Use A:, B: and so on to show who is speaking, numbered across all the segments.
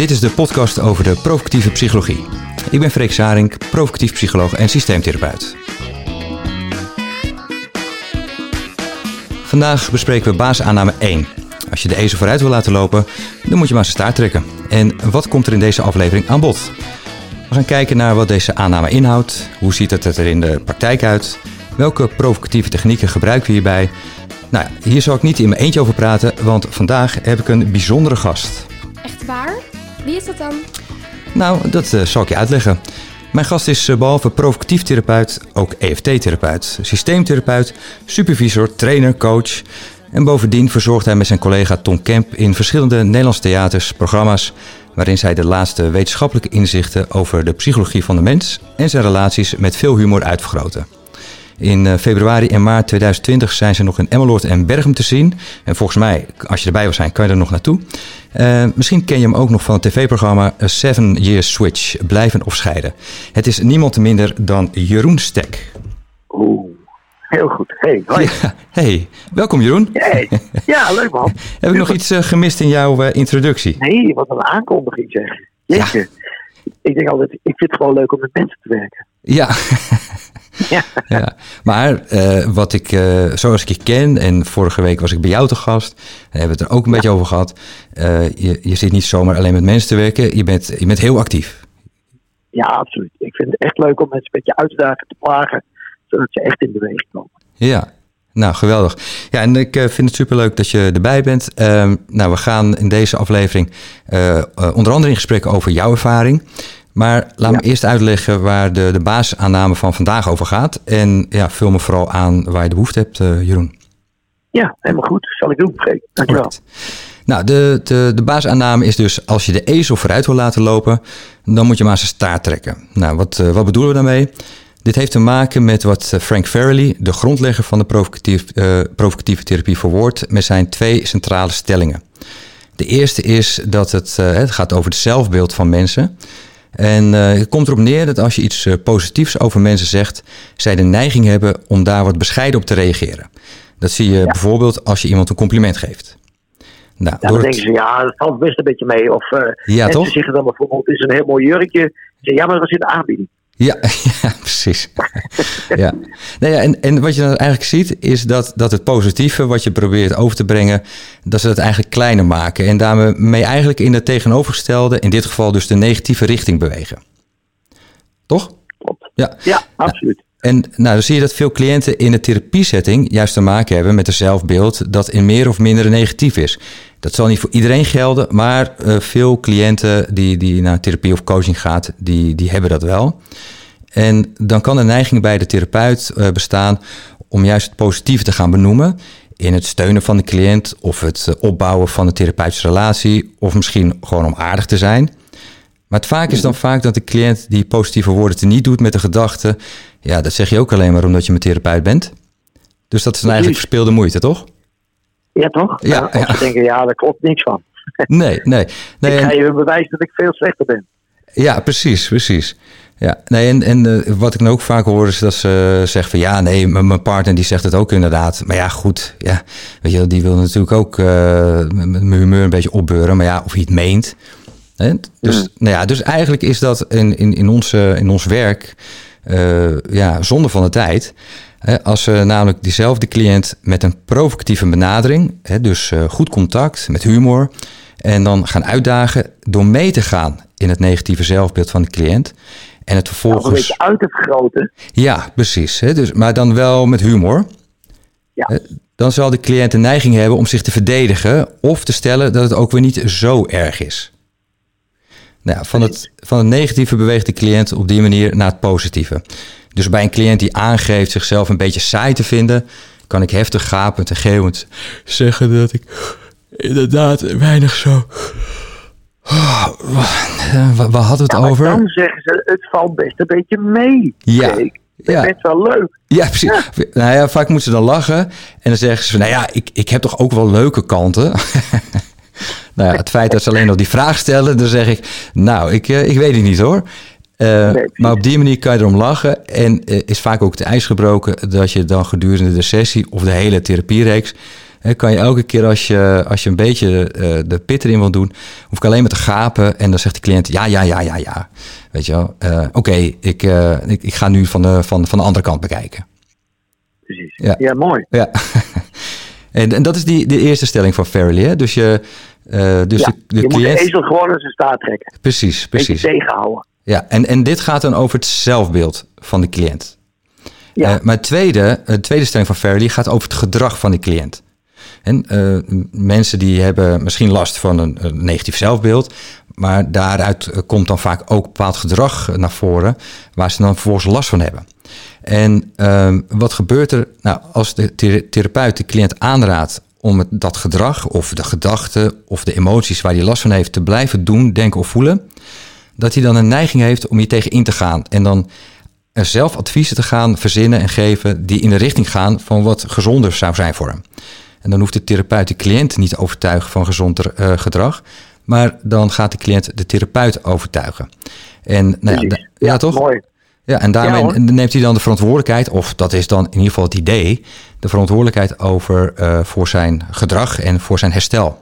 A: Dit is de podcast over de provocatieve psychologie. Ik ben Freek Zaring, provocatief psycholoog en systeemtherapeut. Vandaag bespreken we basisaanname 1. Als je de ezel vooruit wil laten lopen, dan moet je maar zijn staart trekken. En wat komt er in deze aflevering aan bod? We gaan kijken naar wat deze aanname inhoudt. Hoe ziet het er in de praktijk uit? Welke provocatieve technieken gebruiken we hierbij? Nou, hier zal ik niet in mijn eentje over praten, want vandaag heb ik een bijzondere gast.
B: Wie is dat dan?
A: Nou, dat uh, zal ik je uitleggen. Mijn gast is uh, behalve provocatief therapeut ook EFT-therapeut, systeemtherapeut, supervisor, trainer, coach. En bovendien verzorgt hij met zijn collega Tom Kemp in verschillende Nederlandse theaters programma's waarin zij de laatste wetenschappelijke inzichten over de psychologie van de mens en zijn relaties met veel humor uitvergroten. In eh, februari en maart 2020 zijn ze nog in Emmeloord en Bergen te zien. En volgens mij, als je erbij wil zijn, kan je er nog naartoe. Uh, misschien ken je hem ook nog van het tv-programma A Seven Years Switch, Blijven of Scheiden. Het is niemand minder dan Jeroen Stek.
C: Oeh, heel goed. Hey, hoi.
A: Ja, hey, welkom Jeroen.
C: Hey. Ja, leuk man.
A: Heb ik nog iets uh, gemist in jouw introductie?
C: Nee, wat een aankondiging zeg. Jeetje. Ja. Ik denk altijd, ik vind het gewoon leuk om met mensen te werken.
A: Ja. ja. ja. Maar uh, wat ik, uh, zoals ik je ken, en vorige week was ik bij jou te gast, daar hebben we het er ook een ja. beetje over gehad. Uh, je, je zit niet zomaar alleen met mensen te werken, je bent, je bent heel actief.
C: Ja, absoluut. Ik vind het echt leuk om mensen een beetje uit te dagen, te plagen, zodat ze echt in beweging komen.
A: Ja, nou, geweldig. Ja, en ik uh, vind het superleuk dat je erbij bent. Uh, nou, we gaan in deze aflevering uh, uh, onder andere in gesprek over jouw ervaring. Maar laat ja. me eerst uitleggen waar de, de basisaanname van vandaag over gaat. En ja, vul me vooral aan waar je de behoefte hebt, Jeroen.
C: Ja, helemaal goed. Zal ik doen, Freek. Dankjewel.
A: Right. Nou, de, de, de basisaanname is dus als je de ezel vooruit wil laten lopen, dan moet je maar zijn staart trekken. Nou, wat, wat bedoelen we daarmee? Dit heeft te maken met wat Frank Farrelly, de grondlegger van de provocatief, uh, provocatieve therapie, verwoordt met zijn twee centrale stellingen. De eerste is dat het, uh, het gaat over het zelfbeeld van mensen. En uh, het komt erop neer dat als je iets positiefs over mensen zegt, zij de neiging hebben om daar wat bescheiden op te reageren. Dat zie je ja. bijvoorbeeld als je iemand een compliment geeft.
C: Nou, ja, dan denken ze, ja, dat valt best een beetje mee. Of
A: ja,
C: mensen
A: toch?
C: zeggen dan bijvoorbeeld, het is een heel mooi jurkje. Ze ja, maar dat was in de aanbieding.
A: Ja, ja precies. ja. Nou ja, en, en wat je dan eigenlijk ziet, is dat, dat het positieve wat je probeert over te brengen, dat ze het eigenlijk kleiner maken. En daarmee eigenlijk in de tegenovergestelde, in dit geval dus de negatieve richting bewegen. Toch?
C: Klopt. Ja, ja absoluut.
A: En nou, dan zie je dat veel cliënten in de therapiesetting juist te maken hebben met een zelfbeeld dat in meer of minder negatief is. Dat zal niet voor iedereen gelden, maar uh, veel cliënten die, die naar therapie of coaching gaat, die, die hebben dat wel. En dan kan de neiging bij de therapeut uh, bestaan om juist het positieve te gaan benoemen in het steunen van de cliënt of het opbouwen van de therapeutische relatie of misschien gewoon om aardig te zijn. Maar het vaak is dan vaak dat de cliënt die positieve woorden te niet doet met de gedachte, ja, dat zeg je ook alleen maar omdat je mijn therapeut bent. Dus dat is dan eigenlijk verspeelde moeite, toch?
C: Ja, toch?
A: Ja,
C: ja. Ze denken, ja, daar klopt niks van.
A: Nee, nee. nee
C: ik ga je bewijs dat ik veel slechter ben.
A: Ja, precies, precies. Ja, nee, en, en uh, wat ik dan ook vaak hoor is dat ze zeggen van ja, nee, mijn partner die zegt het ook inderdaad. Maar ja, goed, ja, weet je, die wil natuurlijk ook uh, mijn humeur een beetje opbeuren. Maar ja, of hij het meent. Dus, mm. nou ja, dus eigenlijk is dat in, in, in, ons, in ons werk uh, ja, zonde van de tijd. Als we namelijk diezelfde cliënt met een provocatieve benadering, hè, dus uh, goed contact, met humor, en dan gaan uitdagen door mee te gaan in het negatieve zelfbeeld van de cliënt. En het vervolgens.
C: Nou, een beetje uit te vergroten.
A: Ja, precies. Hè, dus, maar dan wel met humor.
C: Ja.
A: Dan zal de cliënt de neiging hebben om zich te verdedigen of te stellen dat het ook weer niet zo erg is. Nou, van, het, van het negatieve beweegt de cliënt op die manier naar het positieve. Dus bij een cliënt die aangeeft zichzelf een beetje saai te vinden, kan ik heftig gapend en geeuwend zeggen dat ik inderdaad weinig zo. Oh, waar hadden we het
C: ja,
A: over?
C: Dan zeggen ze: het valt best een beetje mee.
A: Ja.
C: Ik
A: ja.
C: best wel leuk.
A: Ja, precies. Ja. Nou ja, vaak moeten ze dan lachen. En dan zeggen ze: Nou ja, ik, ik heb toch ook wel leuke kanten. nou ja, het feit dat ze alleen nog die vraag stellen, dan zeg ik: Nou, ik, ik weet het niet hoor. Uh, nee, maar op die manier kan je erom lachen. En uh, is vaak ook de ijs gebroken dat je dan gedurende de sessie of de hele therapiereeks hè, kan je elke keer als je, als je een beetje eh, de pit erin wil doen, hoef ik alleen maar te gapen en dan zegt de cliënt ja, ja, ja, ja, ja. Weet je wel, Eh, oké, ik, eh, ik, ik ga nu van de, van, van de andere kant bekijken.
C: Precies.
A: Ja.
C: Ja, mooi.
A: Ja. en, en dat is die, de eerste stelling van Farrelly, hè? Dus je, eh, dus
C: ja,
A: de, de
C: je moet de
A: cliënt...
C: ezel gewoon aan zijn staart trekken.
A: Precies,
C: Beetje
A: precies.
C: tegenhouden.
A: Ja, en, en dit gaat dan over het zelfbeeld van de cliënt.
C: Ja.
A: Eh, maar het tweede, de tweede stelling van Farrelly gaat over het gedrag van de cliënt. En eh, mensen die hebben misschien last van een, een negatief zelfbeeld, maar daaruit komt dan vaak ook bepaald gedrag naar voren waar ze dan vervolgens last van hebben. En ehm, wat gebeurt er nou, als de thera- therapeut de cliënt aanraadt om het, dat gedrag of de gedachten of de emoties waar hij last van heeft te blijven doen, denken of voelen? dat hij dan een neiging heeft om hier tegen in te gaan. En dan er zelf adviezen te gaan verzinnen en geven die in de richting gaan van wat gezonder zou zijn voor hem. En dan hoeft de therapeut de cliënt niet te overtuigen van gezond eh, gedrag, maar dan gaat de cliënt de therapeut overtuigen. En nou ja, ja, toch?
C: Mooi.
A: Ja, en daarmee
C: Ja,
A: neemt hij dan de verantwoordelijkheid, of dat is dan in ieder geval het idee, de verantwoordelijkheid over eh, voor zijn gedrag en voor zijn herstel.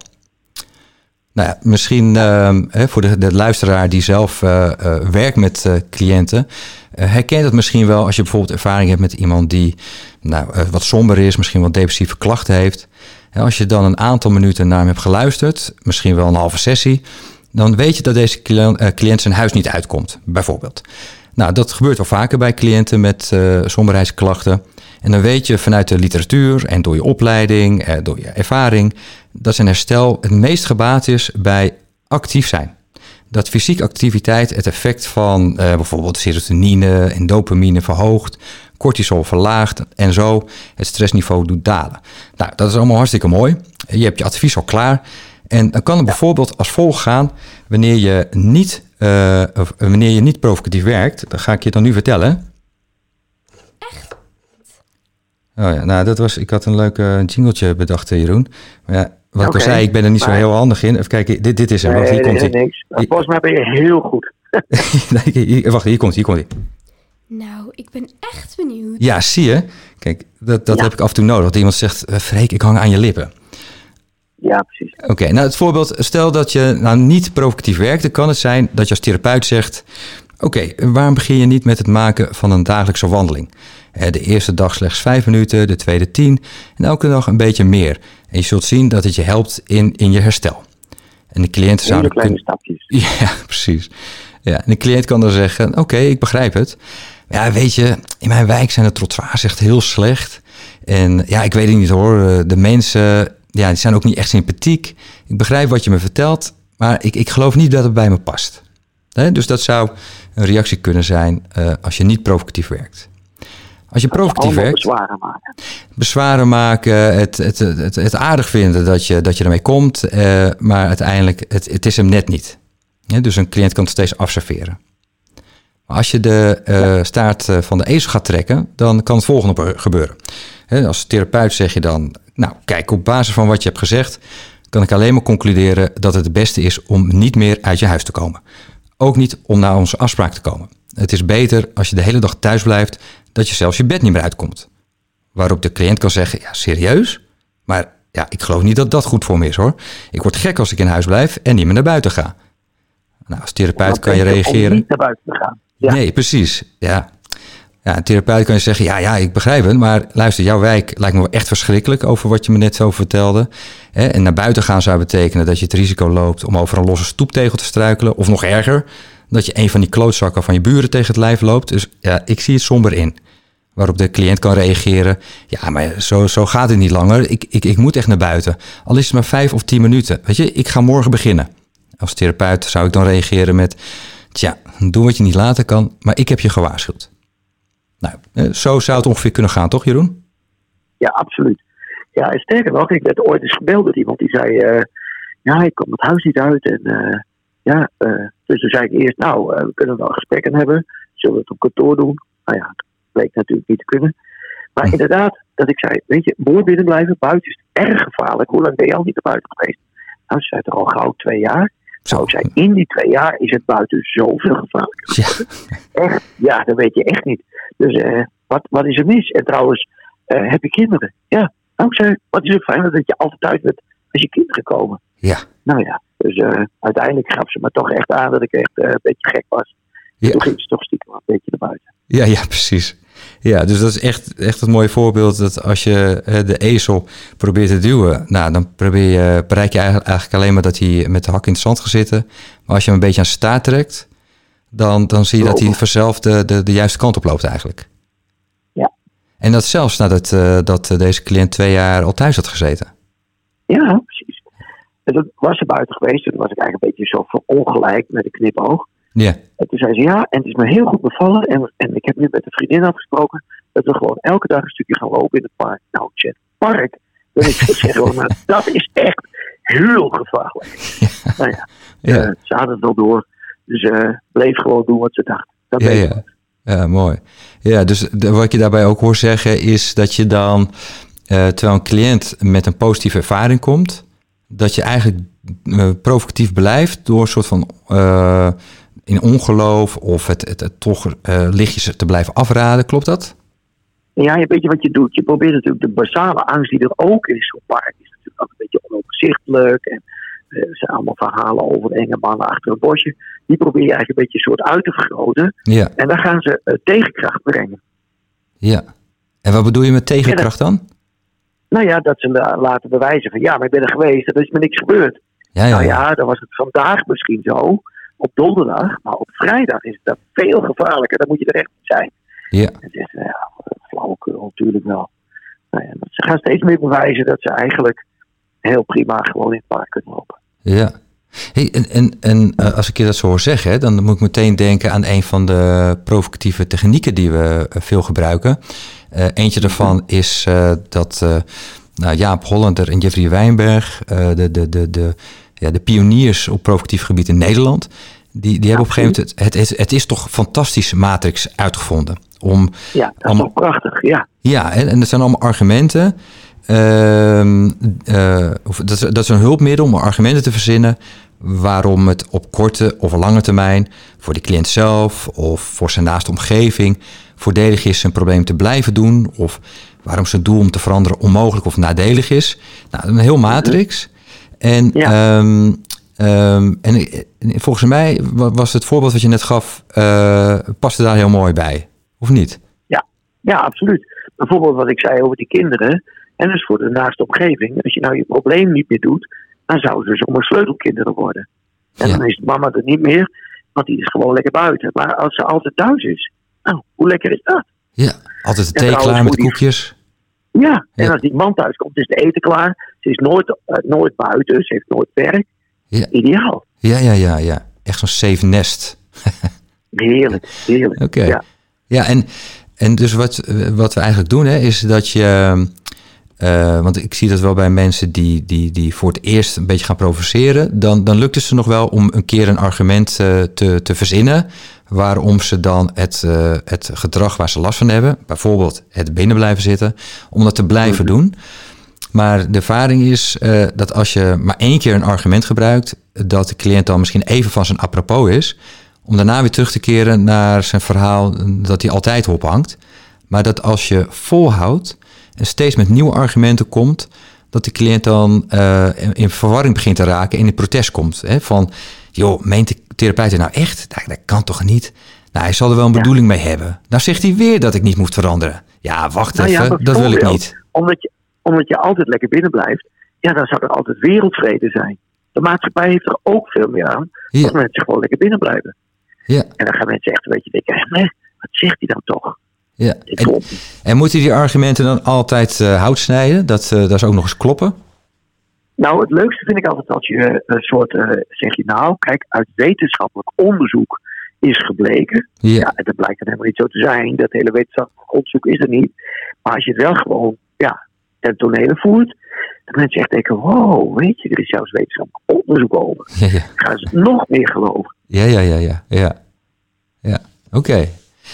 A: Nou ja, misschien ehm, voor de, de luisteraar die zelf eh, eh, werkt met cliënten, herkent het misschien wel als je bijvoorbeeld ervaring hebt met iemand die nou, wat somber is, misschien wat depressieve klachten heeft. En als je dan een aantal minuten naar hem hebt geluisterd, misschien wel een halve sessie, dan weet je dat deze cliënt, cliënt zijn huis niet uitkomt, bijvoorbeeld. Nou, dat gebeurt wel vaker bij cliënten met eh somberheidsklachten. En dan weet je vanuit de literatuur en door je opleiding, eh, door je ervaring, dat zijn herstel het meest gebaat is bij actief zijn. Dat fysieke activiteit het effect van eh, bijvoorbeeld serotonine en dopamine verhoogt, cortisol verlaagt en zo het stressniveau doet dalen. Nou, dat is allemaal hartstikke mooi. Je hebt je advies al klaar. En dan kan het bijvoorbeeld als volgt gaan wanneer je niet, eh, of wanneer je niet provocatief werkt. Dat ga ik je dan nu vertellen. Oh ja, nou dat was, ik had een leuk eh, jingletje bedacht, eh, Jeroen. Maar ja, wat ik al zei, ik ben er niet zo heel handig in. Even kijken, dit, dit is er. Wacht, hier komt
C: nee,
A: hij.
C: niks. Volgens mij ben je heel goed.
A: Nee, hier- Wacht, hier komt hij, hier komt hij.
B: Nou, ik ben echt benieuwd.
A: Ja, zie je? Kijk, dat, dat
C: Ja.
A: heb ik af en toe nodig. Dat iemand zegt, eh, Freek, ik hang aan je lippen.
C: Ja, precies.
A: Oké, nou het voorbeeld, stel dat je nou niet provocatief werkt, dan kan het zijn dat je als therapeut zegt: Oké, waarom begin je niet met het maken van een dagelijkse wandeling? Eh, De eerste dag slechts vijf minuten, de tweede tien en elke dag een beetje meer. En je zult zien dat het je helpt in, in je herstel. En de cliënt zou
C: Hele kleine stapjes.
A: ja, precies. Ja, en de cliënt kan dan zeggen: Oké, ik begrijp het. Ja, weet je, in mijn wijk zijn de trottoirs echt heel slecht. En ja, ik weet het niet hoor. eh, De mensen, ja, die zijn ook niet echt sympathiek. Ik begrijp wat je me vertelt, maar ik, ik geloof niet dat het bij me past. Hè, Dus dat zou een reactie kunnen zijn eh, als je niet provocatief werkt. Als je provocatief werkt,
C: bezwaren maken.
A: bezwaren maken, het, het, het, het aardig vinden dat je, dat je ermee komt, eh, maar uiteindelijk, het, het is hem net niet. Ja, dus een cliënt kan het steeds afserveren. Maar als je de eh, staart van de ezel gaat trekken, dan kan het volgende gebeuren. Als therapeut zeg je dan, nou kijk, op basis van wat je hebt gezegd, kan ik alleen maar concluderen dat het het beste is om niet meer uit je huis te komen. Ook niet om naar onze afspraak te komen. Het is beter als je de hele dag thuis blijft, dat je zelfs je bed niet meer uitkomt. Waarop de cliënt kan zeggen, ja serieus? Maar ja, ik geloof niet dat dat goed voor me is hoor. Ik word gek als ik in huis blijf en niet meer naar buiten ga. Nou, als therapeut kan je
C: beter Om
A: reageren.
C: niet naar buiten te gaan. Ja.
A: Nee, precies. Ja. Ja, een therapeut kan je zeggen, ja, ja, ik begrijp het, maar luister, jouw wijk lijkt me echt verschrikkelijk over wat je me net zo vertelde. En naar buiten gaan zou betekenen dat je het risico loopt om over een losse stoeptegel te struikelen. Of nog erger, dat je een van die klootzakken van je buren tegen het lijf loopt. Dus ja, ik zie het somber in. Waarop de cliënt kan reageren, ja, maar zo, zo gaat het niet langer. Ik, ik, ik moet echt naar buiten. Al is het maar vijf of tien minuten. Weet je, ik ga morgen beginnen. Als therapeut zou ik dan reageren met, tja, doe wat je niet laten kan, maar ik heb je gewaarschuwd. Nou, eh, zo zou het ongeveer kunnen gaan, toch Jeroen?
C: Ja, absoluut. Ja, en sterker nog, ik werd ooit eens gebeld door iemand die zei: eh, Ja, ik kom het huis niet uit. En eh, ja, dus toen zei ik eerst: Nou, we kunnen wel gesprekken hebben. Zullen we het op kantoor doen? Nou ja, dat bleek natuurlijk niet te kunnen. Maar
A: Hm.
C: inderdaad, dat ik zei: Weet je, mooi binnen blijven, buiten is het erg gevaarlijk. Hoe lang ben je al niet naar buiten geweest? Nou, ze zei toch al gauw twee jaar. Nou, ik zei: In die twee jaar is het buiten zoveel gevaarlijker.
A: Ja,
C: Echt? Ja, dat weet je echt niet. Dus eh, wat, wat is er mis? En trouwens, eh, heb je kinderen? Ja. Nou, ik zei, wat is het fijn dat je altijd thuis bent als je kinderen komen.
A: Ja.
C: Nou ja, dus eh, uiteindelijk gaf ze me toch echt aan dat ik echt een beetje gek was.
A: Ja.
C: Toen ging ze toch stiekem een beetje naar buiten.
A: Ja, ja, precies. Ja, dus dat is echt, echt het mooie voorbeeld dat als je eh, de ezel probeert te duwen, nou, dan probeer je, bereik je eigenlijk, alleen maar dat hij met de hak in het zand gaat zitten. Maar als je hem een beetje aan staart trekt, dan, dan zie je dat hij
C: Lopen.
A: vanzelf de, de, de juiste kant op loopt eigenlijk.
C: Ja.
A: En dat zelfs nadat eh, dat deze cliënt twee jaar al thuis had gezeten.
C: Ja, precies. En toen was ze buiten geweest. Toen was ik eigenlijk een beetje zo ongelijk met een knipoog.
A: Ja,
C: En toen zei ze ja, en het is me heel goed bevallen. En, en ik heb nu met een vriendin afgesproken dat we gewoon elke dag een stukje gaan lopen in het park. Nou, Chet, park. Ik zeggen, maar dat is echt heel gevaarlijk. Nou ja,
A: ja,
C: eh, ze hadden het wel door. Dus eh bleef gewoon doen wat ze dacht. Dat
A: ja,
C: ik.
A: ja. ja, mooi. Ja, dus de- wat je daarbij ook hoor zeggen is dat je dan, eh, terwijl een cliënt met een positieve ervaring komt, dat je eigenlijk provocatief blijft door een soort van in ongeloof of het, het, het toch eh, lichtjes te blijven afraden. Klopt dat?
C: Ja, je weet je wat je doet? Je probeert natuurlijk de basale angst die er ook is op park. Is natuurlijk ook een beetje onoverzichtelijk. En eh, er zijn allemaal verhalen over enge mannen achter het bosje. Die probeer je eigenlijk een beetje soort uit te vergroten.
A: Ja,
C: En dan gaan ze eh, tegenkracht brengen.
A: ja. En wat bedoel je met tegenkracht dan?
C: Nou ja, dat ze la- laten bewijzen van ja, maar ik ben er geweest en er is me niks gebeurd.
A: Ja, ja,
C: Nou
A: ja,
C: dan was het vandaag misschien zo. Op donderdag. Maar op vrijdag is dat veel gevaarlijker. Dan moet je er echt niet zijn.
A: Ja,
C: En ze zeggen, ja, flauwekul natuurlijk wel. Nou ja, ze gaan steeds meer bewijzen dat ze eigenlijk heel prima gewoon in het park kunnen lopen.
A: Ja. Hey, en en, en eh, als ik je dat zo hoor zeggen, hè, dan moet ik meteen denken aan een van de provocatieve technieken die we eh, veel gebruiken. Eh, eentje daarvan is eh, dat eh, nou, Jaap Hollander en Jeffrey Wijnberg, eh, de, de, de, de, ja, de pioniers op provocatief gebied in Nederland, die, die hebben op een gegeven moment, het, het, het is toch fantastisch Matrix uitgevonden. Om
C: Ja, dat is
A: Allemaal-
C: toch prachtig. Ja,
A: ja, en, en dat zijn allemaal argumenten. Ehm, eh, of dat, is, dat is een hulpmiddel om argumenten te verzinnen waarom het op korte of lange termijn voor de cliënt zelf of voor zijn naaste omgeving voordelig is een probleem te blijven doen of waarom zijn doel om te veranderen onmogelijk of nadelig is. Nou, een heel matrix. En,
C: Ja.
A: ehm, ehm, en, en volgens mij wa- was het voorbeeld wat je net gaf, eh paste daar heel mooi bij, of niet?
C: ja, absoluut. Bijvoorbeeld wat ik zei over die kinderen. En dus voor de naaste omgeving. Als je nou je probleem niet meer doet, dan zouden ze zomaar sleutelkinderen worden. En
A: Ja.
C: dan is mama er niet meer, want die is gewoon lekker buiten. Maar als ze altijd thuis is, nou, hoe lekker is dat?
A: Ja, altijd de thee klaar met koekjes.
C: Ja, en
A: Ja.
C: als die man thuis komt, is de eten klaar. Ze is nooit, eh, nooit buiten, ze heeft nooit werk.
A: Ja.
C: Ideaal.
A: Ja, ja, ja, ja. Echt zo'n safe nest.
C: Heerlijk, heerlijk.
A: Oké.
C: Ja.
A: Ja, en, en dus wat, eh, wat we eigenlijk doen, hè, is dat je. Eh, want ik zie dat wel bij mensen die, die, die voor het eerst een beetje gaan provoceren. Dan, dan lukt het ze nog wel om een keer een argument eh, te, te verzinnen. Waarom ze dan het, eh, het gedrag waar ze last van hebben, bijvoorbeeld het binnen blijven zitten, om dat te blijven doen. Maar de ervaring is dat als je maar één keer een argument gebruikt, dat de cliënt dan misschien even van zijn apropos is, om daarna weer terug te keren naar zijn verhaal dat hij altijd ophangt. Maar dat als je volhoudt steeds met nieuwe argumenten komt, dat de cliënt dan eh, in- in verwarring begint te raken en in protest komt. Hè? Van, joh, meent de therapeut het nou echt? Dat, dat kan toch niet? Nou, hij zal er wel een
C: Ja.
A: bedoeling mee hebben. Nou zegt hij weer dat ik niet moet veranderen. Ja, wacht
C: Nou ja,
A: even, dat wil ik niet.
C: Omdat je, omdat je altijd lekker binnen blijft, ja, dan zou er altijd wereldvrede zijn. De maatschappij heeft er ook veel meer aan
A: Ja.
C: als mensen gewoon lekker binnen blijven.
A: Ja,
C: En dan gaan mensen echt een beetje denken, hè, wat zegt hij dan toch?
A: Ja. En, en moeten die argumenten dan altijd eh, hout snijden? Dat, eh, dat is ook nog eens kloppen?
C: Nou, het leukste vind ik altijd als je eh, een soort, zeg je nou, kijk, uit wetenschappelijk onderzoek is gebleken.
A: Ja.
C: Ja, en dat blijkt dan helemaal niet zo te zijn. Dat hele wetenschappelijk onderzoek is er niet. Maar als je het wel gewoon, ja, ten tonele voert. Dat mensen echt denken, wow, weet je, er is zelfs wetenschappelijk onderzoek over.
A: Ja, ja.
C: Gaan ze nog meer geloven.
A: Ja, ja, ja, ja. Ja, ja. oké.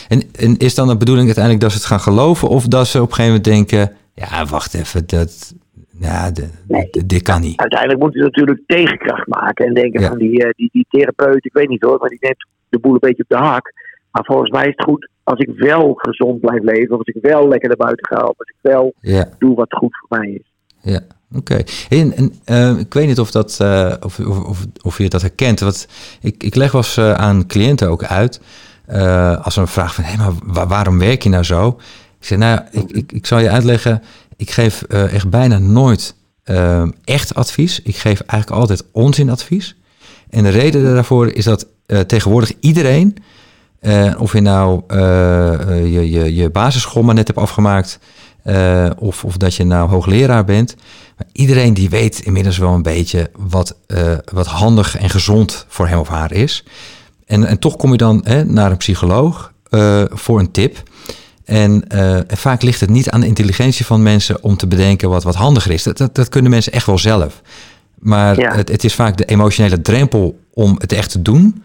A: En, en is dan de bedoeling uiteindelijk dat ze het gaan geloven... of dat ze op een gegeven moment denken... ja, wacht even, dat, ja, de,
C: Nee.
A: de- dit kan niet.
C: Uiteindelijk moeten ze natuurlijk tegenkracht maken. En denken
A: Ja.
C: van die, eh, die, die therapeut, ik weet niet hoor, maar die neemt de boel een beetje op de haak. Maar volgens mij is het goed als ik wel gezond blijf leven, of als ik wel lekker naar buiten ga, of als ik wel
A: Ja,
C: doe wat goed voor mij is.
A: ja. Oké. En, en eh, ik weet niet of, dat, eh, of, of, of, of je dat herkent. Want ik, ik leg wel eens aan cliënten ook uit. Eh, als een vraag van, hé, maar wa- waarom werk je nou zo? Ik zeg, nou, ik, ik, ik zal je uitleggen. Ik geef eh, echt bijna nooit eh, echt advies. Ik geef eigenlijk altijd onzinadvies. En de reden daarvoor is dat tegenwoordig iedereen, of je nou je, je, je basisschool maar net hebt afgemaakt, of, of dat je nou hoogleraar bent, maar iedereen die weet inmiddels wel een beetje wat, wat handig en gezond voor hem of haar is. En, en toch kom je dan hè, naar een psycholoog eh, voor een tip. En, eh, en vaak ligt het niet aan de intelligentie van mensen om te bedenken wat, wat handiger is. Dat, dat, dat kunnen mensen echt wel zelf. Maar
C: Ja.
A: het, het is vaak de emotionele drempel om het echt te doen.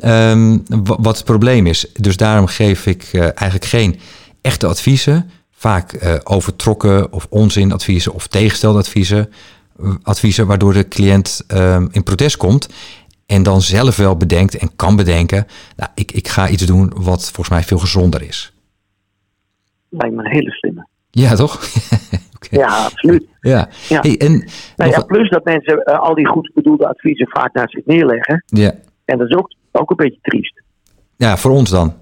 A: ehm, wa- wat het probleem is. Dus daarom geef ik eh, eigenlijk geen echte adviezen. Vaak overtrokken of onzinadviezen of tegenstelde adviezen. Adviezen waardoor de cliënt ehm, in protest komt. En dan zelf wel bedenkt en kan bedenken. Nou, ik, ik ga iets doen wat volgens mij veel gezonder is.
C: Lijkt me een hele slimme.
A: Ja, toch?
C: Ja, absoluut.
A: Ja.
C: Ja.
A: Hey, en
C: Nou ja, plus dat mensen eh, al die goed bedoelde adviezen vaak naar zich neerleggen.
A: ja.
C: En dat is ook, ook een beetje triest.
A: ja, voor ons dan.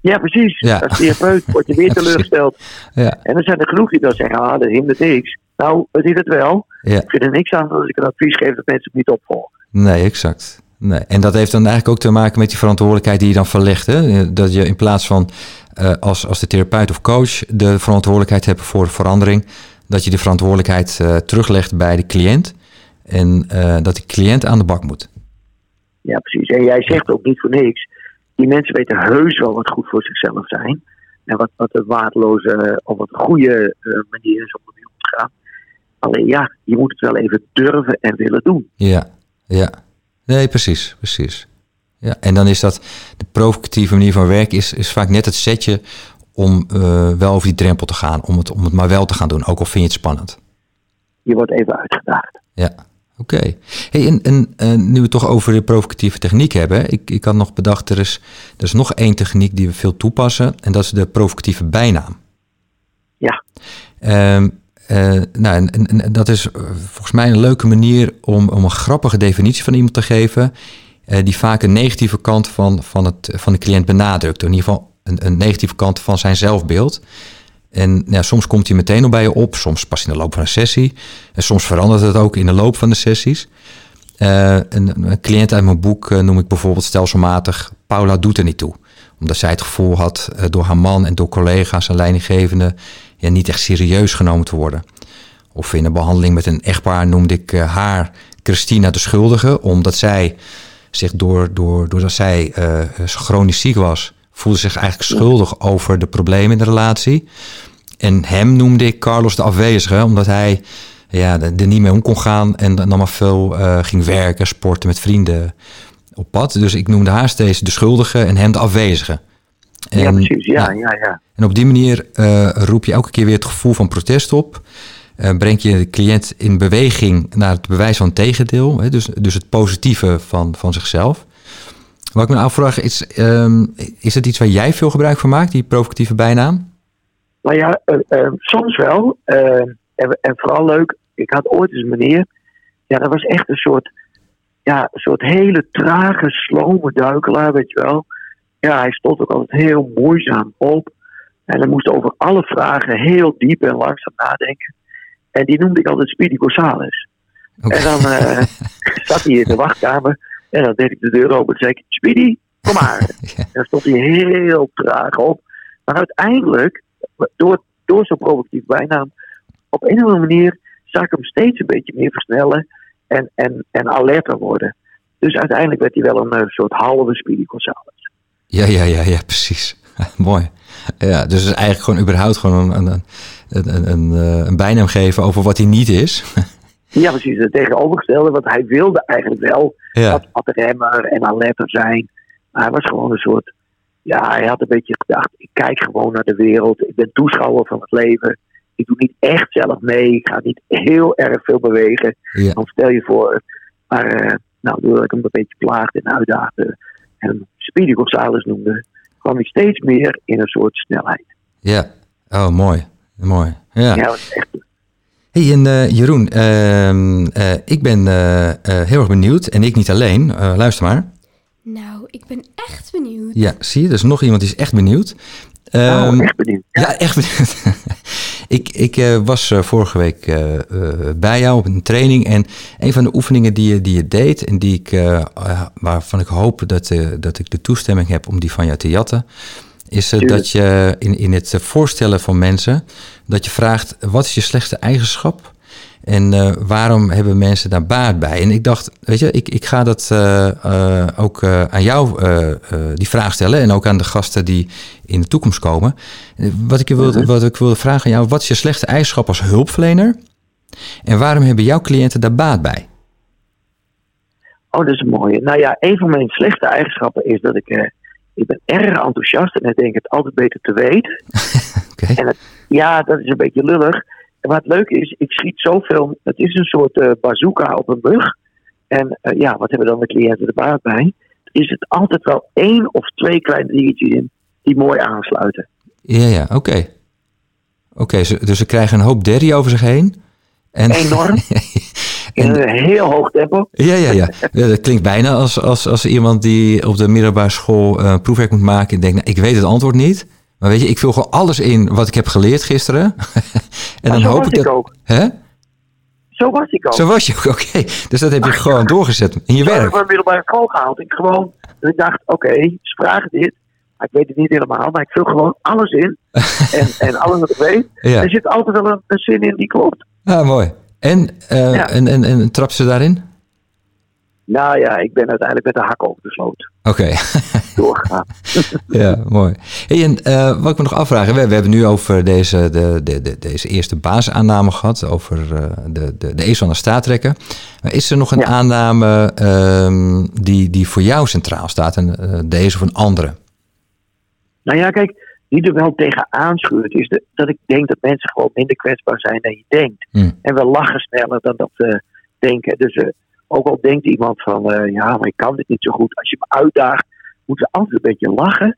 C: Ja, precies.
A: Ja.
C: Als therapeut word je weer teleurgesteld.
A: Ja,
C: En er zijn er genoeg die dan zeggen, ah, dat hindert niks. Nou, het is het wel.
A: ja.
C: Ik vind er niks aan als ik een advies geef dat mensen het niet opvolgen.
A: Nee, exact. Nee. En dat heeft dan eigenlijk ook te maken met die verantwoordelijkheid die je dan verlegt. Hè? Dat je in plaats van eh, als, als de therapeut of coach de verantwoordelijkheid hebt voor verandering, dat je de verantwoordelijkheid eh, teruglegt bij de cliënt. En eh, dat die cliënt aan de bak moet.
C: Ja, precies. En jij zegt ook niet voor niks. Die mensen weten heus wel wat goed voor zichzelf zijn. En wat, wat een waardeloze of wat een goede manier is om ermee om te gaan. Alleen ja, je moet het wel even durven en willen doen.
A: Ja, ja. Nee, precies, precies. Ja, en dan is dat de provocatieve manier van werken is, is vaak net het setje om eh, wel over die drempel te gaan, om het, om het maar wel te gaan doen, ook al vind je het spannend.
C: Je wordt even uitgedaagd.
A: Ja, oké. Hey, en en nu we het toch over de provocatieve techniek hebben, ik, ik had nog bedacht, er is, er is nog één techniek die we veel toepassen, en dat is de provocatieve bijnaam.
C: Ja.
A: Ehm, eh, nou, en, dat is eh, volgens mij een leuke manier om, om een grappige definitie van iemand te geven, eh, die vaak een negatieve kant van, van, het, van de cliënt benadrukt. In ieder geval een, een negatieve kant van zijn zelfbeeld. En ja, soms komt hij meteen al bij je op, soms pas in de loop van een sessie. En soms verandert het ook in de loop van de sessies. Een, een cliënt uit mijn boek noem ik bijvoorbeeld stelselmatig Paula doet er niet toe. Omdat zij het gevoel had door haar man en door collega's en leidinggevenden ja, niet echt serieus genomen te worden. Of in een behandeling met een echtpaar noemde ik eh, haar Christina de schuldige, omdat zij zich door, door, doordat zij eh, chronisch ziek was, voelde zich eigenlijk schuldig over de problemen in de relatie. En hem noemde ik Carlos de afwezige, omdat hij ja, er niet mee om kon gaan en dan maar veel eh, ging werken, sporten met vrienden op pad. Dus ik noemde haar steeds de schuldige en hem de afwezige.
C: Ja,
A: En-
C: precies. Ja,
A: ja.
C: ja, ja.
A: en op die manier eh, roep je elke keer weer het gevoel van protest op. Eh, breng je de cliënt in beweging naar het bewijs van het tegendeel. Hè, dus, dus het positieve van, van zichzelf. Wat ik me afvraag is, ehm, is het iets waar jij veel gebruik van maakt, die provocatieve bijnaam?
C: Nou ja, eh, soms wel. En, en vooral leuk, ik had ooit eens een meneer. Ja, dat was echt een soort, ja, een soort hele trage, slome duikelaar, weet je wel. Ja, hij stond ook altijd heel moeizaam op. En hij moest over alle vragen heel diep en langzaam nadenken. En die noemde ik altijd Speedy Gonzales. En dan eh, zat hij in de wachtkamer. En dan deed ik de deur open en zei ik, Speedy, kom maar. En dan stond hij heel traag op. Maar uiteindelijk, door, door zo'n provocatief bijnaam, op een of andere manier zag ik hem steeds een beetje meer versnellen en, en, en alerter worden. Dus uiteindelijk werd hij wel een eh, soort halve Speedy Gonzales.
A: Ja, ja, ja, ja, precies. Mooi. Ja, dus het is eigenlijk gewoon überhaupt gewoon een, een, een, een, een, eh, bijnaam geven over wat hij niet is.
C: Ja, precies, het tegenovergestelde, want hij wilde eigenlijk wel
A: ja,
C: wat, wat remmer en alerter zijn. Maar hij was gewoon een soort, ja, hij had een beetje gedacht, ik kijk gewoon naar de wereld, ik ben toeschouwer van het leven. Ik doe niet echt zelf mee, ik ga niet heel erg veel bewegen.
A: ja,
C: Dan stel je voor, maar uh, nou, doordat ik hem een beetje plaagde en uitdaagde en Speedy Gonzales noemde, kwam ik steeds meer in een soort snelheid.
A: Ja, oh mooi. Mooi. Ja.
C: Ja, dat is echt
A: Hey, en eh, Jeroen, ehm, eh, ik ben eh, eh, heel erg benieuwd en ik niet alleen. Eh, luister maar.
B: Nou, ik ben echt benieuwd.
A: Ja, zie je, er is nog iemand die is echt benieuwd. Ehm,
C: oh, echt benieuwd.
A: Ja, echt benieuwd. ik ik eh, was eh, vorige week eh, bij jou op een training en een van de oefeningen die je, die je deed en die ik, waarvan ik hoop dat, dat ik de toestemming heb om die van jou te jatten, is dat je in, in het voorstellen van mensen, dat je vraagt, wat is je slechtste eigenschap? En eh, waarom hebben mensen daar baat bij? En ik dacht, weet je, ik, ik ga dat eh, eh, ook aan jou die vraag stellen. En ook aan de gasten die in de toekomst komen. Wat ik, wilde, wat ik wilde vragen aan jou, wat is je slechte eigenschap als hulpverlener? En waarom hebben jouw cliënten daar baat bij?
C: Oh, dat is een mooie. Nou ja, een van mijn slechte eigenschappen is dat ik, ik ben erg enthousiast en ik denk het altijd beter te weten.
A: Oké.
C: En het, ja, dat is een beetje lullig. En wat leuk is, ik schiet zoveel. Het is een soort eh, bazooka op een mug. En eh, ja, wat hebben dan de cliënten er baat bij? Is het altijd wel één of twee kleine dingetjes in die mooi aansluiten.
A: Ja, ja, oké. Oké, dus ze krijgen een hoop derrie over zich heen. En,
C: Enorm. In
A: en,
C: een heel hoog tempo.
A: ja, ja, ja. Ja, Dat klinkt bijna als, als, als iemand die op de middelbare school eh, proefwerk moet maken en denkt, nou, ik weet het antwoord niet. Maar weet je, ik vul gewoon alles in wat ik heb geleerd gisteren. en dan
C: zo
A: hoop
C: was
A: ik dat.
C: ook.
A: Hè?
C: Zo was ik ook.
A: Zo was je ook, oké. Dus dat heb je gewoon doorgezet in je
C: heb ik
A: werk.
C: mijn middelbare school gehaald. Ik gewoon, ik dacht, oké, ze vragen dit. Maar ik weet het niet helemaal, maar ik vul gewoon alles in. en, en alles wat ik weet.
A: Ja.
C: Er zit altijd wel een, een zin in die klopt.
A: Ah, mooi. En, eh,
C: Ja.
A: en, en, en trap ze daarin?
C: Nou ja, ik ben uiteindelijk met de hak over de sloot
A: Oké.
C: Doorgegaan.
A: Ja, mooi. Hey, en eh, wat ik me nog afvragen, we, we hebben nu over deze, de, de, de, deze eerste basisaanname gehad, over eh, de, de, de staat trekken. Maar is er nog een
C: Ja.
A: aanname ehm, die, die voor jou centraal staat en eh, deze of een andere?
C: Nou ja, kijk, die er wel tegen aanschuurt, is de, dat ik denk dat mensen gewoon minder kwetsbaar zijn dan je denkt.
A: Hm.
C: En we lachen sneller dan dat we denken. Dus ook al denkt iemand van, ja, maar ik kan dit niet zo goed. Als je me uitdaagt, moeten altijd een beetje lachen.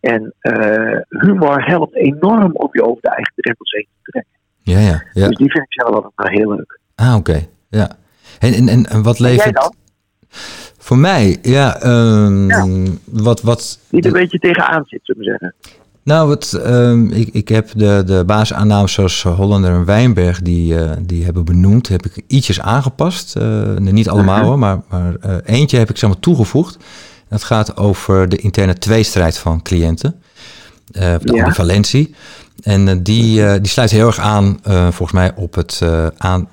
C: En eh, humor helpt enorm om je over de eigen drempels heen te trekken.
A: Ja, ja. ja.
C: Dus die vind ik zelf altijd heel leuk.
A: Ah, oké. Ja. En, en, en, en wat
C: En jij
A: levert...
C: dan?
A: Voor mij, ja, ehm,
C: Ja.
A: wat... wat
C: er een beetje tegenaan zit, zullen we zeggen.
A: Nou, wat, ehm, ik, ik heb de, de basisaannames zoals Hollander en Wijnberg, die, eh, die hebben benoemd, heb ik ietsjes aangepast. Eh, niet allemaal
C: Mhm.
A: hoor, maar, maar eentje heb ik zeg maar toegevoegd. Dat gaat over de interne tweestrijd van cliënten, eh, de
C: Ja.
A: ambivalentie. En eh, die, eh, die sluit heel erg aan, volgens mij, op het aan,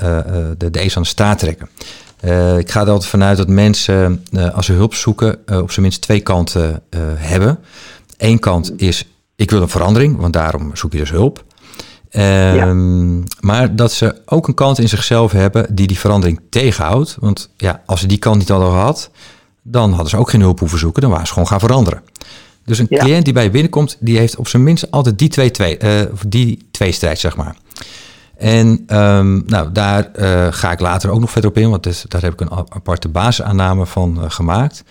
A: de, de aan de staart trekken. Ik ga er altijd vanuit dat mensen, als ze hulp zoeken, op zijn minst twee kanten hebben. Eén kant is, ik wil een verandering, want daarom zoek je dus hulp. Ehm, Maar dat ze ook een kant in zichzelf hebben die die verandering tegenhoudt. Want ja, als ze die kant niet hadden gehad, dan hadden ze ook geen hulp hoeven zoeken. Dan waren ze gewoon gaan veranderen. Dus een
C: Ja.
A: cliënt die bij je binnenkomt, die heeft op zijn minst altijd die twee, twee, of die twee strijd, zeg maar. En ehm, nou, daar eh, ga ik later ook nog verder op in, want dus, daar heb ik een aparte basisaanname van eh, gemaakt.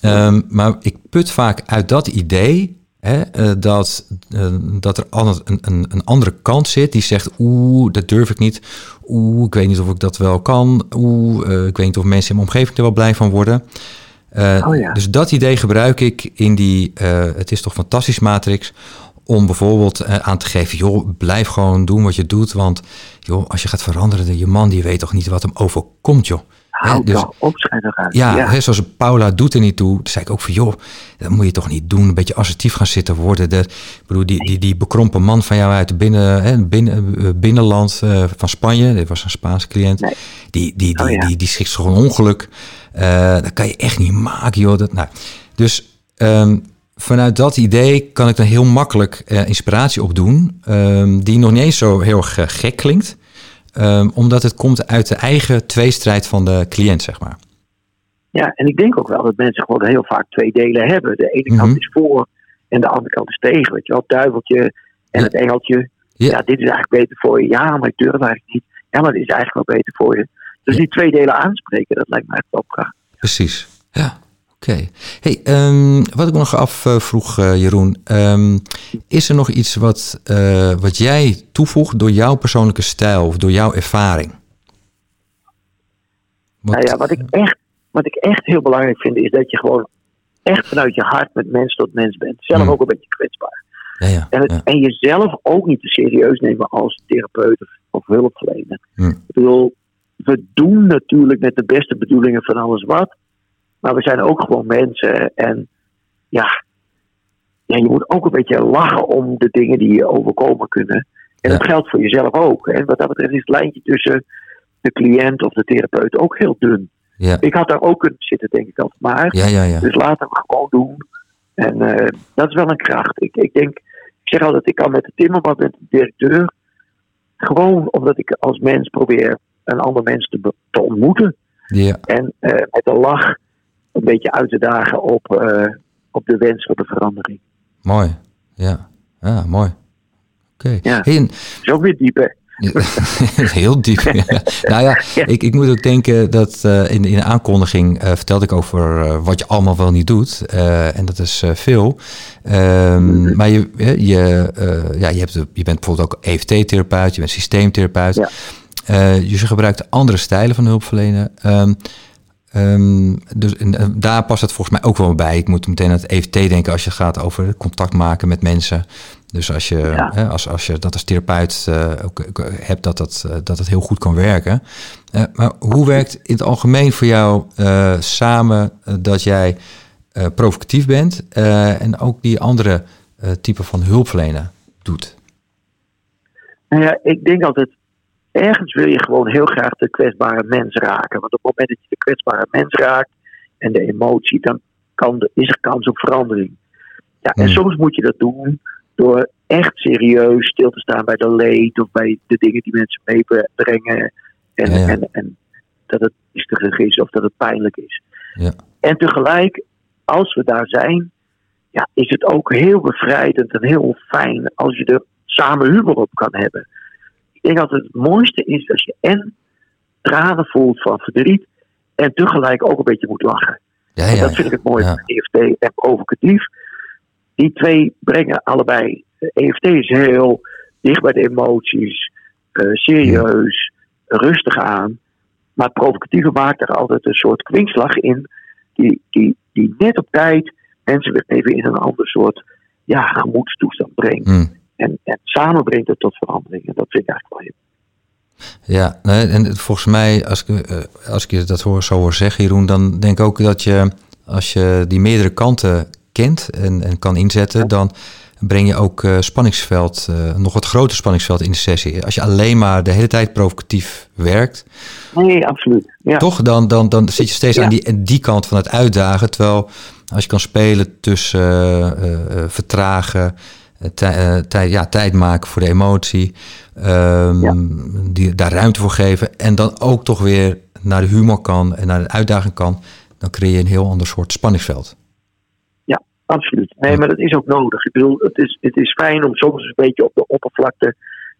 A: Ehm, maar ik put vaak uit dat idee hè, eh, dat, eh, dat er een, een, een andere kant zit die zegt: Oeh, dat durf ik niet. Oeh, ik weet niet of ik dat wel kan. Oeh, eh, ik weet niet of mensen in mijn omgeving er wel blij van worden.
C: Oh ja.
A: Dus dat idee gebruik ik in die Het is toch fantastisch matrix. Om bijvoorbeeld aan te geven, joh, blijf gewoon doen wat je doet. Want joh, als je gaat veranderen, je man die weet toch niet wat hem overkomt, joh.
C: Houd
A: dus-
C: toch op, schijn eruit.
A: ja,
C: ja.
A: Hè, zoals Paula doet er niet toe. Toen zei ik ook van, joh, dat moet je toch niet doen. Een beetje assertief gaan zitten worden. De, ik bedoel, die, die, die bekrompen man van jou uit het binnen, hè, binnen, eh, binnenland eh, van Spanje. Dit was een Spaanse cliënt.
C: Nee.
A: Die, die, die,
C: Oh, ja.
A: die, die schikt gewoon ongeluk. Eh, dat kan je echt niet maken, joh. Dat, nou, dus ehm, vanuit dat idee kan ik dan heel makkelijk inspiratie opdoen. ehm, die nog niet eens zo heel gek klinkt. Ehm, omdat het komt uit de eigen tweestrijd van de cliënt, zeg maar.
C: Ja, en ik denk ook wel dat mensen gewoon heel vaak twee delen hebben. De ene
A: Mhm.
C: kant is voor en de andere kant is tegen. Weet je wel, het duiveltje en
A: Ja.
C: het engeltje.
A: Ja.
C: Ja. dit is eigenlijk beter voor je. Ja, maar ik durf eigenlijk niet. Ja, maar dit is eigenlijk wel beter voor je. Dus
A: Ja.
C: die twee delen aanspreken, dat lijkt mij echt wel prachtig.
A: Precies. Ja, Oké. Hey, ehm, wat ik nog afvroeg, uh, Jeroen. Um, is er nog iets wat, uh, wat jij toevoegt door jouw persoonlijke stijl of door jouw ervaring?
C: Wat, nou ja, wat ik, echt, wat ik echt heel belangrijk vind, is dat je gewoon echt vanuit je hart met mens tot mens bent. Zelf ook een beetje kwetsbaar.
A: Ja, ja,
C: en, het,
A: ja.
C: en jezelf ook niet te serieus nemen als therapeut of, of hulpverlener.
A: Hm.
C: Ik bedoel, we doen natuurlijk met de beste bedoelingen van alles wat. Maar we zijn ook gewoon mensen. En ja, ja, je moet ook een beetje lachen om de dingen die je overkomen kunnen. En
A: Ja.
C: dat geldt voor jezelf ook. En wat dat betreft is het lijntje tussen de cliënt of de therapeut ook heel dun.
A: Ja,
C: Ik had daar ook kunnen zitten, denk ik altijd. Maar,
A: ja, ja. ja.
C: dus laten we gewoon doen. En eh, dat is wel een kracht. Ik, ik denk, ik zeg altijd, ik kan met de timmerman, met de directeur. Gewoon omdat ik als mens probeer een ander mens te, te ontmoeten.
A: ja.
C: En eh, met een lach een beetje uit te dagen op, eh, op de wens voor de verandering.
A: Mooi. Ja, ja mooi. Oké.
C: Ja.
A: Hey, en-
C: Dat is ook weer diep, hè?
A: Heel diep. ja. Nou ja, ik, ik moet ook denken dat eh, in, in de aankondiging eh, vertelde ik over wat je allemaal wel niet doet. En dat is veel. Ehm, Maar je, je, ja, je, hebt, je bent bijvoorbeeld ook EFT-therapeut, je bent systeemtherapeut.
C: Ja.
A: Dus je gebruikt andere stijlen van hulpverlenen. Ehm, ehm, dus en, eh, daar past het volgens mij ook wel bij. Ik moet meteen aan het EFT denken als je gaat over contact maken met mensen. Dus als je,
C: Ja.
A: hè, als, als je dat als therapeut eh, ook, ook hebt, dat dat, eh, dat het heel goed kan werken. Eh, maar hoe werkt in het algemeen voor jou eh, samen eh, dat jij eh, provocatief bent eh, en ook die andere eh type van hulpverlenen doet?
C: Nou ja, ik denk altijd, ergens wil je gewoon heel graag de kwetsbare mens raken. Want op het moment dat je de kwetsbare mens raakt en de emotie, dan kan de, is er kans op verandering. Ja, en
A: Hmm.
C: soms moet je dat doen door echt serieus stil te staan bij de leed of bij de dingen die mensen meebrengen. En,
A: Ja, ja.
C: en, en dat het mistig is of dat het pijnlijk is.
A: Ja.
C: En tegelijk, als we daar zijn, ja, is het ook heel bevrijdend en heel fijn als je er samen humor op kan hebben. Ik denk dat het mooiste is als je en tranen voelt van verdriet en tegelijk ook een beetje moet lachen.
A: Ja,
C: En
A: ja,
C: dat vind ik het mooie van EFT en provocatief. Die twee brengen allebei. EFT is heel dicht bij de emoties, eh, serieus, rustig aan. Maar provocatieve maakt er altijd een soort kwinkslag in, die, die, die net op tijd mensen weer even in een ander soort ja, gemoedstoestand brengt.
A: Mm.
C: En, en samen brengt het tot verandering. En dat vind ik eigenlijk wel heel
A: Ja, en volgens mij, als ik, eh, als ik je dat hoor, zo hoor zeggen, Jeroen, dan denk ik ook dat je, als je die meerdere kanten kent en, en kan inzetten, dan breng je ook eh, spanningsveld, eh, nog wat groter spanningsveld in de sessie. Als je alleen maar de hele tijd provocatief werkt,
C: Nee, absoluut. Ja.
A: toch? Dan, dan, dan zit je steeds
C: Ja.
A: aan die, die kant van het uitdagen. Terwijl als je kan spelen tussen vertragen, eh, tij- tijd, ja, tijd maken voor de emotie, ehm,
C: Ja.
A: die, daar ruimte voor geven. En dan ook toch weer naar de humor kan en naar de uitdaging kan. Dan creëer je een heel ander soort spanningsveld.
C: Absoluut. Nee, maar dat is ook nodig. Ik bedoel, het is, het is fijn om soms een beetje op de oppervlakte,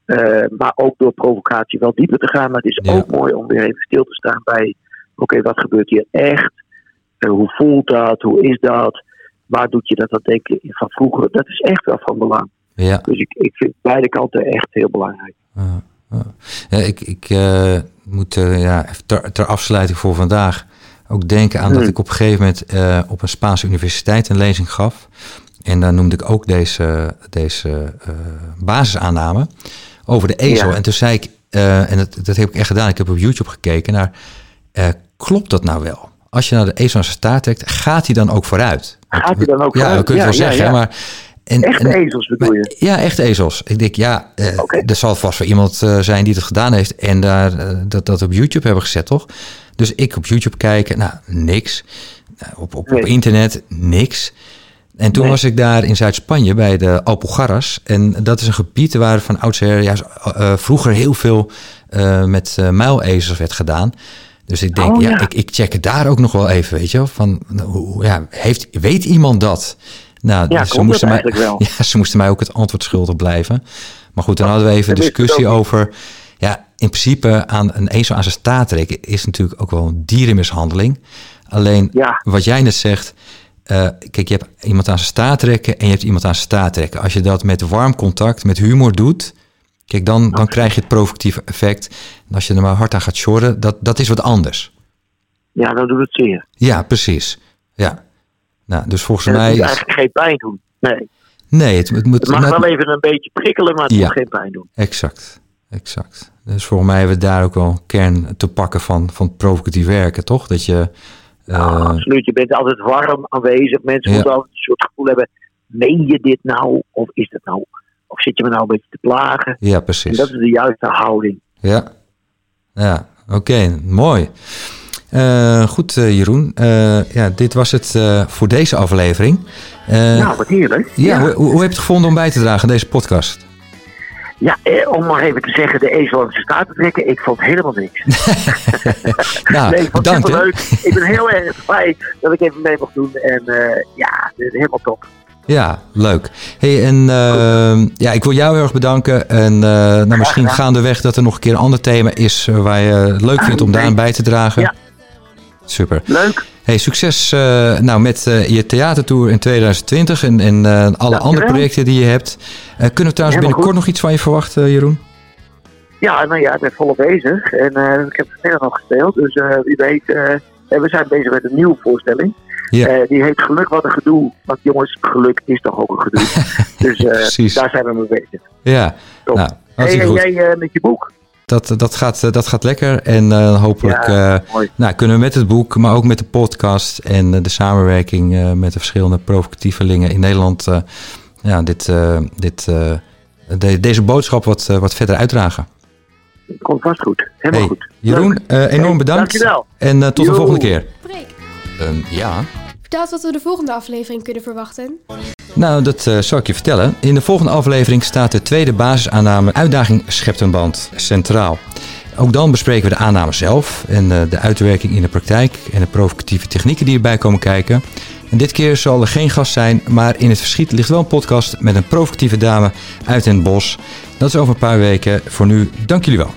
C: eh, maar ook door provocatie wel dieper te gaan. Maar het is
A: Ja.
C: ook mooi om weer even stil te staan bij, oké, wat gebeurt hier echt? Eh, hoe voelt dat? Hoe is dat? Waar doet je dat aan denken van vroeger? Dat is echt wel van belang.
A: Ja,
C: Dus ik, ik vind beide kanten echt heel belangrijk.
A: ja, ik, ik eh, moet eh, ja, ter, ter afsluiting voor vandaag ook denken aan dat
C: Hmm.
A: ik op een gegeven moment eh, op een Spaanse universiteit een lezing gaf. En daar noemde ik ook deze, deze basisaanname over de ezel.
C: Ja.
A: En toen zei ik, en dat, dat heb ik echt gedaan, ik heb op YouTube gekeken naar, klopt dat nou wel? Als je naar de ezel aan zijn staart trekt, gaat hij dan ook vooruit?
C: Gaat hij dan ook
A: ja, dat kun je
C: Ja,
A: wel
C: ja,
A: zeggen,
C: ja.
A: maar... En,
C: Echte
A: en-
C: ezels bedoel je?
A: ja, echt ezels. Ik denk, ja,
C: Oké.
A: er zal vast wel iemand eh, zijn die het gedaan heeft en daar, eh, dat, dat op YouTube hebben gezet, toch? Dus ik op YouTube kijken, nou, niks. Op, op, op internet, niks. En toen
C: Nee.
A: was ik daar in Zuid-Spanje bij de Alpujarras. En dat is een gebied waar van oudsher ja, vroeger heel veel met muilezels werd gedaan. Dus ik denk,
C: Oh,
A: ja,
C: ja.
A: Ik, ik check het daar ook nog wel even, weet je wel. Van, hoe- ja, heeft, weet iemand dat? Nou,
C: Ja,
A: dus ze, moesten mij, ja, ze moesten mij ook het antwoord schuldig blijven. Maar goed, dan hadden we even een discussie over... Ja, in principe aan een ezel aan zijn staart trekken is natuurlijk ook wel een dierenmishandeling. Alleen
C: Ja.
A: wat jij net zegt, eh, kijk, je hebt iemand aan zijn staart trekken en je hebt iemand aan zijn staart trekken. Als je dat met warm contact, met humor doet, kijk, dan, dan krijg je het provocatieve effect. En als je er maar hard aan gaat sjorren, dat, dat is wat anders.
C: Ja, dan doet het zeer.
A: Ja, precies. Ja. Nou, dus volgens
C: En het
A: mij.
C: moet eigenlijk geen pijn doen. Nee.
A: nee, het, het moet.
C: Het mag
A: nou,
C: wel even een beetje prikkelen, maar het
A: Ja.
C: moet geen pijn doen.
A: Exact, exact. Dus volgens mij hebben we daar ook wel kern te pakken van, van provocatief werken, toch? Dat je. eh,
C: Ja, absoluut. Je bent altijd warm aanwezig. Mensen
A: Ja.
C: moeten altijd een soort gevoel hebben. Meen je dit nou? Of is dat nou? Of zit je me nou een beetje te plagen?
A: ja,
C: En
A: precies.
C: dat is de juiste houding.
A: Ja, ja oké, mooi. Eh, goed, eh, Jeroen. Eh, ja, dit was het voor deze aflevering.
C: Nou, wat heerlijk.
A: ja, Hoe, hoe heb je het gevonden om bij te dragen aan deze podcast?
C: Ja, eh, om maar even te zeggen, de ezel zijn staart te trekken. Ik vond helemaal niks.
A: Nou,
C: nee, ik vond het superleuk. Ik ben heel erg blij dat ik even mee mocht doen. En ja, helemaal top.
A: Ja, leuk. Hey, en eh, ja, ik wil jou heel erg bedanken. En eh, nou, misschien gaandeweg dat er nog een keer een ander thema is eh, waar je het leuk vindt om daaraan bij te dragen.
C: Ja.
A: Super.
C: Leuk.
A: Hey, succes eh, nou, met je theatertour in 2020 en, en alle andere projecten die je hebt. Kunnen we trouwens binnenkort
C: goed.
A: nog iets van je verwachten, Jeroen?
C: Ja, nou ja, ik ben volop bezig. En ik heb verder nog gespeeld. Dus wie weet, en we zijn bezig met een nieuwe voorstelling. Eh, die heet Geluk wat een gedoe. Want jongens, geluk is toch ook een gedoe. dus eh, daar zijn we mee bezig.
A: Ja,
C: Top.
A: nou,
C: Hey, en
A: goed.
C: jij eh, met je boek?
A: Dat, dat, gaat, dat gaat lekker. En hopelijk
C: Ja,
A: nou, kunnen we met het boek, maar ook met de podcast en de samenwerking met de verschillende provocatievelingen in Nederland, ja, dit, dit, de- deze boodschap wat, wat verder uitdragen.
C: Komt vast goed. Helemaal
A: Hey,
C: goed.
A: Jeroen, eh, enorm
C: Hey,
A: bedankt.
C: dankjewel.
A: En eh, tot de volgende keer. Ehm, ja.
B: Vertel eens wat we de volgende aflevering kunnen verwachten.
A: Nou, dat eh, zal ik je vertellen. In de volgende aflevering staat de tweede basisaanname Uitdaging schept een band centraal. Ook dan bespreken we de aanname zelf en eh, de uitwerking in de praktijk en de provocatieve technieken die erbij komen kijken. En dit keer zal er geen gast zijn, maar in het verschiet ligt wel een podcast met een provocatieve dame uit Den Bosch. Dat is over een paar weken. Voor nu, dank jullie wel.